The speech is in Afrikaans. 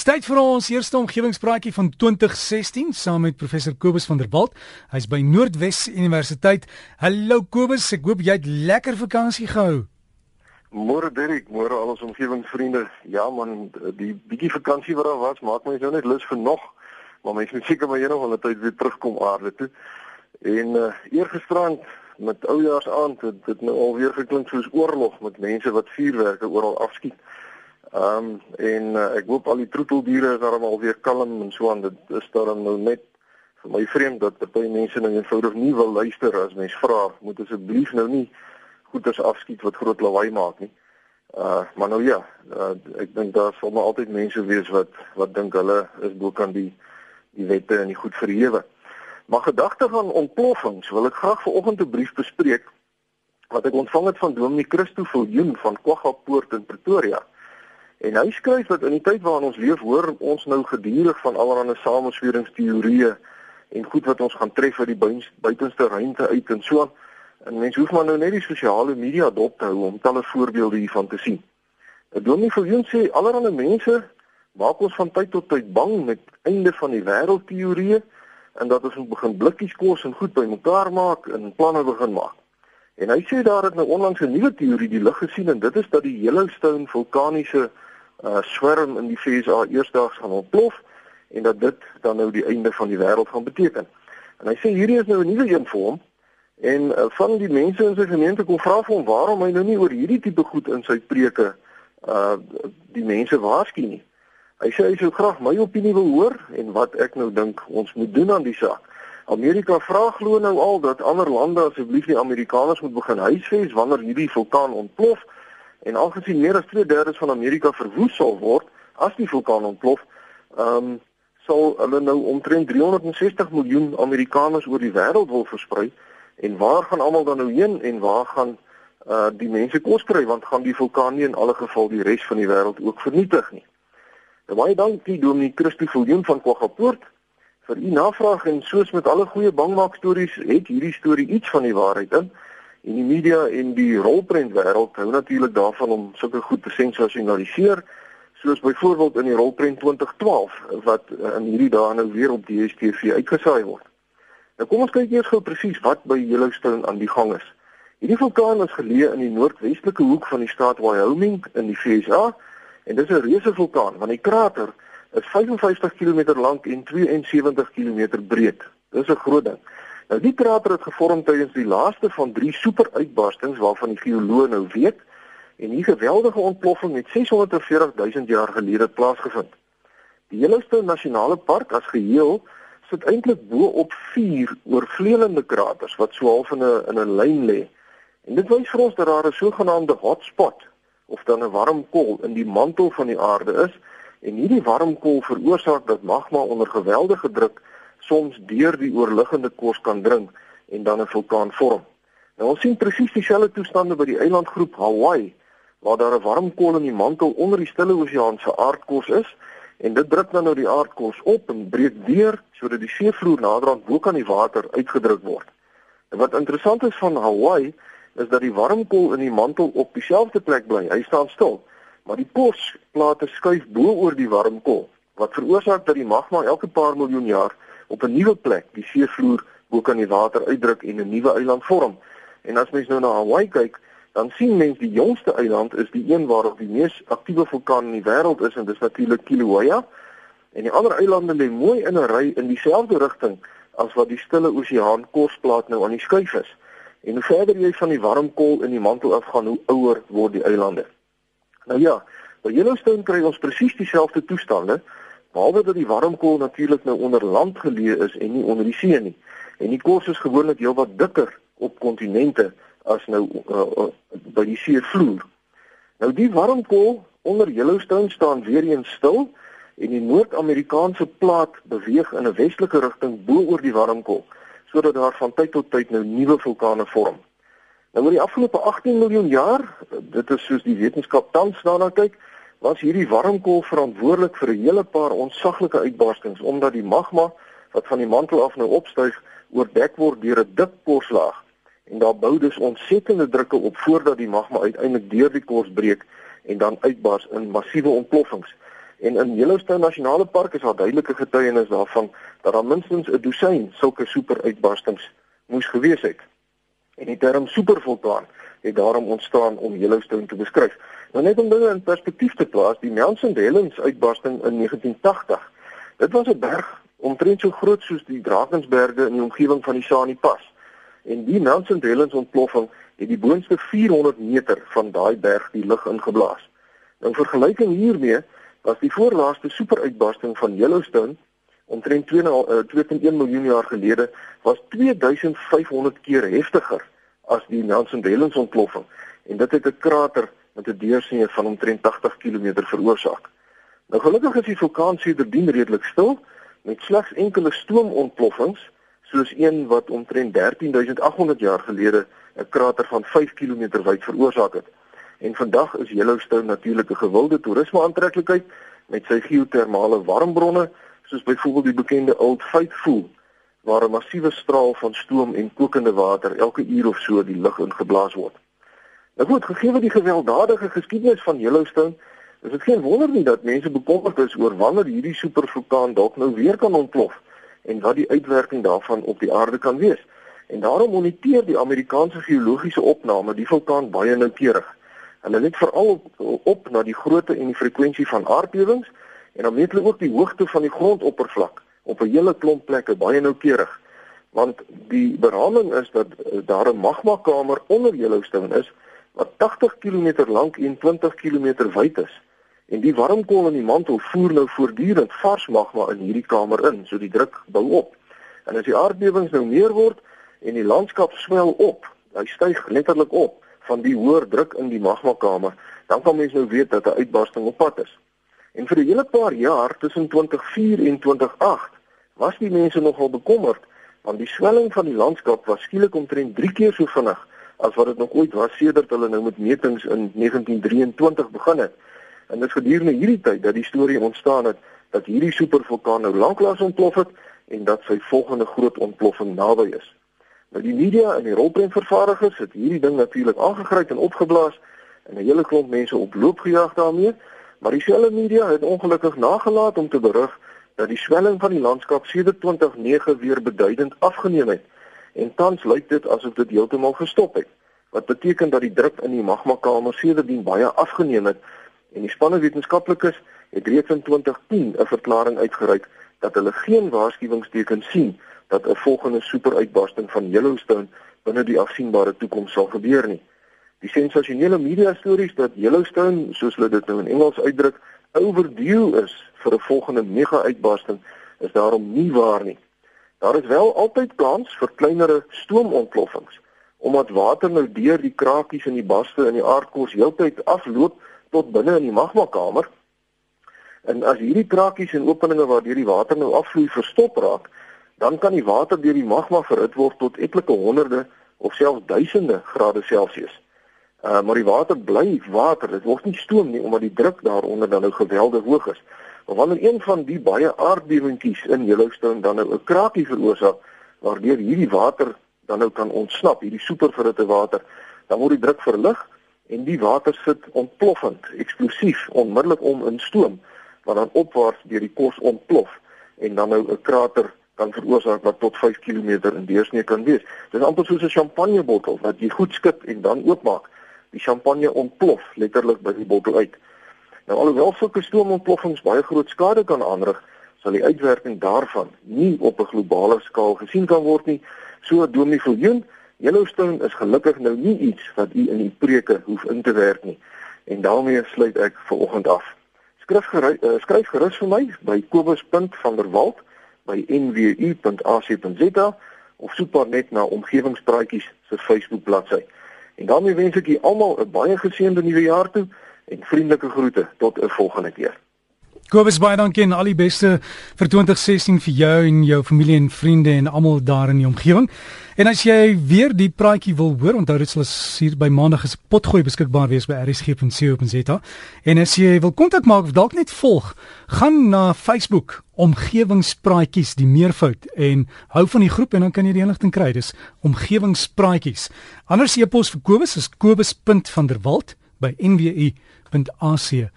Tyd vir ons eerste omgewingspraatjie van 2016 saam met professor Kobus van der Walt. Hy's by Noordwes Universiteit. Hallo Kobus, ek hoop jy het lekker vakansie gehou. Môre Derek, môre al ons omgewingsvriende. Ja man, die bietjie vakansie wat daar was, maak my nou net lus vir nog. Maar mens moet seker maar eendag die tyd weer terugkom aarde toe. En uh, eergisterand met oujaarsaand het dit nou alweer geklink soos oorlog met mense wat vuurwerke oral afskiet. Ehm um, en uh, ek hoop al die troeteldiere is daarom al weer kalm en so aan. Dit is daarom nou net vir my vreemd dat baie mense nou eenvoudig nie wil luister as mens vra, moet asseblief nou nie goeders afskiet wat groot lawaai maak nie. Uh maar nou ja, uh, ek dink daar sal maar altyd mense wees wat wat dink hulle is bo kan die die wette en die goed verhewe. Maar gedagte van ontploffings wil ek graag vanoggend 'n brief bespreek wat ek ontvang het van Dominee Christo Viljoen van Kwaggapoort in Pretoria. En hy skryf dat in die tyd waarin ons leef, hoor ons nou gedurig van allerlei samesweringsteorieë en goed wat ons gaan tref uit die buitenste ruimte uit en so. En mense hoef maar nou net die sosiale media dop te hou om talle voorbeelde hiervan te sien. Ek glo nie vir jou sê allerlei mense maak ons van tyd tot tyd bang met einde van die wêreld teorieë en dat ons begin blikkies kos en goed bymekaar maak en planne begin maak. En hy sê daar het nou onlangs 'n nuwe teorie die lig gesien en dit is dat die Yellowstone vulkaniese uh swerm in die FSA eersdaags gaan ontplof en dat dit dan nou die einde van die wêreld gaan beteken. En hy sê hierdie is nou 'n nuwe een vir hom en uh, van die mense in sy gemeente kom vra vir hom waarom hy nou nie oor hierdie tipe goed in sy preke uh die mense waarsku nie. Hy sê hy sou graag my opinie wil hoor en wat ek nou dink ons moet doen aan die saak. Amerika vra glo nou al dat ander lande asseblief die Amerikaners moet begin huisves wanneer hierdie vulkaan ontplof. En aangesien meer as 2/3 van Amerika verwoes sal word as die vulkaan ontplof, ehm um, sal hulle nou omtrent 360 miljoen Amerikaners oor die wêreld wil versprei. En waar gaan almal dan nou heen en waar gaan uh die mense kos kry want gaan die vulkaan nie in alle geval die res van die wêreld ook vernietig nie. Nou baie dankie Dominee Christo Viljoen van Kwaggapoort vir u navraag en soos met alle goeie bangmaak stories het hierdie storie iets van die waarheid in. En die media en die rolprent wêreld hou natuurlik daarvan om sulke goed te sensasionaliseer, soos byvoorbeeld in die rolprent 2012 wat eh, in hierdie dae nou weer op die DStv uitgesaai word. Nou kom ons kyk eers gou presies wat by Yellowstone aan die gang is. Hierdie vulkaan is geleë in die noordwestelike hoek van die staat Wyoming in die VSA en dit is 'n reuse vulkaan want die krater is 55 km lank en 72 km breed. Dis 'n groot ding. Nou die krater het gevorm tydens die laaste van 3 superuitbarstings waarvan die geoloë nou weet en hierdie geweldige ontploffing het 640 000 jaar gelede plaasgevind. Die Yellowstone Nasionale Park as geheel sit eintlik bo op 4 oorvleelende kraters wat so half in 'n in 'n lyn lê. En dit wys vir ons dat daar 'n sogenaamde hotspot of dan 'n warm kol in die mantel van die aarde is en hierdie warm kol veroorsaak dat magma onder geweldige druk soms deur die oorliggende kos kan dring en dan 'n vulkaan vorm. Nou ons sien presies dieselfde toestande by die eilandgroep Hawaii waar daar 'n warm kol in die mantel onder die Stille Oseaan se aardkos is en dit druk dan nou die aardkos op en breek deur sodat die seevloer naderhand bo kan die water uitgedruk word. En wat interessant is van Hawaii is dat die warm kol in die mantel op dieselfde plek bly. Hy staan stil, maar die posplate skuif bo oor die warm kol wat veroorsaak dat die magma elke paar miljoen jaar op 'n nuwe plek die seevloer bo kan die water uitdruk en 'n nuwe eiland vorm. En as mens nou na Hawaii kyk, dan sien mens die jongste eiland is die een waarop die mees aktiewe vulkaan in die wêreld is en dis natuurlik Kilauea. En die ander eilande lê mooi in 'n ry in dieselfde rigting as wat die Stille Oseaan korsplaat nou aan die skuif is. En hoe verder jy van die warm kol in die mantel afgaan, hoe ouer word die eilande. Nou ja, by Yellowstone kry ons presies dieselfde toestande. Behalwe dat die warmkool natuurlik nou onder land geleë is en nie onder die see nie. En die kos is gewoonlik heelwat dikker op kontinente as nou uh, uh, by die seevloer. Nou die warmkool onder Yellowstone staan weer eens stil en die Noord-Amerikaanse plaat beweeg in 'n westelike rigting bo oor die warmkool sodat daar van tyd tot tyd nou nuwe vulkane vorm. Nou oor die afgelope 18 miljoen jaar, dit is soos die wetenskap tans daarna kyk, was hierdie warmkool verantwoordelik vir 'n hele paar onsaglike uitbarstings omdat die magma wat van die mantel af nou opstyg oordek word deur 'n dik korslaag en daar bou dus ontsettende drukke op voordat die magma uiteindelik deur die kors breek en dan uitbars in massiewe ontploffings. En in Yellowstone Nasionale Park is daar duidelike getuienis daarvan dat daar minstens 'n dosyn sulke superuitbarstings moes gewees het. En die term supervulkaan het daarom ontstaan om Yellowstone te beskryf. Nou net om dinge in perspektief te plaas, die Mount St. Helens uitbarsting in 1980. Dit was 'n berg omtrent so groot soos die Drakensberge in die omgewing van die Shani Pass. En die Mount St. Helens ontploffing het die boonste 400 meter van daai berg die lug ingeblaas. Nou in vergelyking hiermee was die voorlaaste superuitbarsting van Yellowstone omtrent 2.1 uh, miljoen jaar gelede was 2500 keer heftiger as die St. Helens ontploffing en dit het 'n krater met 'n deursnee van omtrent 80 km veroorsaak. Nou gelukkig is die vulkaan sedertdien redelik stil met slegs enkele stoomontploffings soos een wat omtrent 13800 jaar gelede 'n krater van 5 km wyd veroorsaak het. En vandag is Yellowstone natuurlik 'n gewilde toerisme aantreklikheid met sy geotermale warmbronne soos byvoorbeeld die bekende Old Faithful waar 'n massiewe straal van stoom en kokende water elke uur of so die lug ingeblaas word. Nou goed, gegee die gewelddadige geskiedenis van Yellowstone, is dit geen wonder nie dat mense bekommerd is oor wanneer hierdie supervulkaan dalk nou weer kan ontplof en wat die uitwerking daarvan op die aarde kan wees. En daarom moniteer die Amerikaanse geologiese opname die vulkaan baie noukeurig. Hulle let veral op, op na die grootte en die frekwensie van aardbewings en dan weet hulle ook die hoogte van die grondoppervlak op 'n hele klomp plekke baie noukeurig. Want die beraming is dat eh, daar 'n magmakamer onder Yellowstone is wat 80 km lank en 20 km wyd is. En die warmkoel in die mantel voer nou voortdurend vars magma in hierdie kamer in, so die druk bou op. En as die aardbewings nou meer word en die landskap swel op, hy styg letterlik op van die hoër druk in die magmakamer, dan kan mens nou weet dat 'n uitbarsting op pad is. En vir 'n hele paar jaar tussen 2004 en 2008 was die mense nogal bekommerd want die swelling van die landskap was skielik omtrent 3 keer so vinnig as wat dit nog ooit was sedert hulle nou met metings in 1923 begin het. En dit is gedurende hierdie tyd dat die storie ontstaan het dat hierdie supervulkaan nou lanklaas ontplof het en dat sy volgende groot ontploffing naby is. Nou die media en die rolprentvervaardigers het hierdie ding natuurlik aangegryp en opgeblaas en 'n hele klomp mense op loop gejaag daarmee, maar dieselfde media het ongelukkig nagelaat om te berig dat die swelling van die landskap sedert 2009 weer beduidend afgeneem het en tans lyk dit asof dit heeltemal gestop het. Wat beteken dat die druk in die magmakamer sedertdien baie afgeneem het en die spanne wetenskaplikes het reeds in 2010 'n verklaring uitgereik dat hulle geen waarskuwingstekens sien dat 'n volgende superuitbarsting van Yellowstone binne die afsienbare toekoms sal gebeur nie. Die sensasionele media stories dat Yellowstone, soos hulle dit nou in Engels uitdruk, overdue is vir 'n volgende mega-uitbarsting, is daarom nie waar nie. Daar is wel altyd kans vir kleinerre stoomontploffings omdat water nou deur die krakies in die baste in die aardkos heeltyd afloop tot binne in die magmakamer. En as hierdie krakies en openinge waar deur die water nou afvloei verstop raak, dan kan die water deur die magma verhit word tot etlike honderde of selfs duisende grade Celsius. Uh maar die water bly water, dit word nie stoom nie omdat die druk daaronder dan nou geweldig hoog is. Maar wanneer een van die baie aardbewingkies in Yellowstone dan nou 'n krakie veroorsaak waardeur hierdie water dan nou kan ontsnap, hierdie superverhitte water, dan word die druk verlig en die water sit ontploffend, eksplosief onmiddellik om in stoom wat dan opwaarts deur die kos ontplof en dan nou 'n krater kan veroorsaak wat tot 5 km in deursnee kan wees. Dit is amper soos 'n champagnebottel wat jy goed skep en dan oopmaak die champagne ontplof letterlik by die bottel uit. Nou alhoewel sulke stoomontploffings baie groot skade kan aanrig, sal die uitwerking daarvan nie op 'n globale skaal gesien kan word nie. So Dominee Viljoen, Yellowstone is gelukkig nou nie iets wat u in u preke hoef in te werk nie. En daarmee sluit ek vir oggend af. Skryf gerus, uh, skryf gerus vir my by kobus.vanderwalt by nwu.ac.za of soek maar net na omgewingspraatjies se Facebook bladsy. En daarmee wens ek julle almal 'n baie geseënde nuwe jaar toe en vriendelike groete tot 'n volgende keer. Kobus baie dankie en al die beste vir 2016 vir jou en jou familie en vriende en almal daar in die omgewing. En as jy weer die praatjie wil hoor, onthou dit sal hier by Maandag is potgooi beskikbaar wees by rsg.co.za. En as jy wil kontak maak of dalk net volg, gaan na Facebook omgewingspraatjies die meervoud en hou van die groep en dan kan jy die inligting kry. Dis omgewingspraatjies. Anders e-pos vir Kobus is kobus.vanderwalt by nwu.ac.za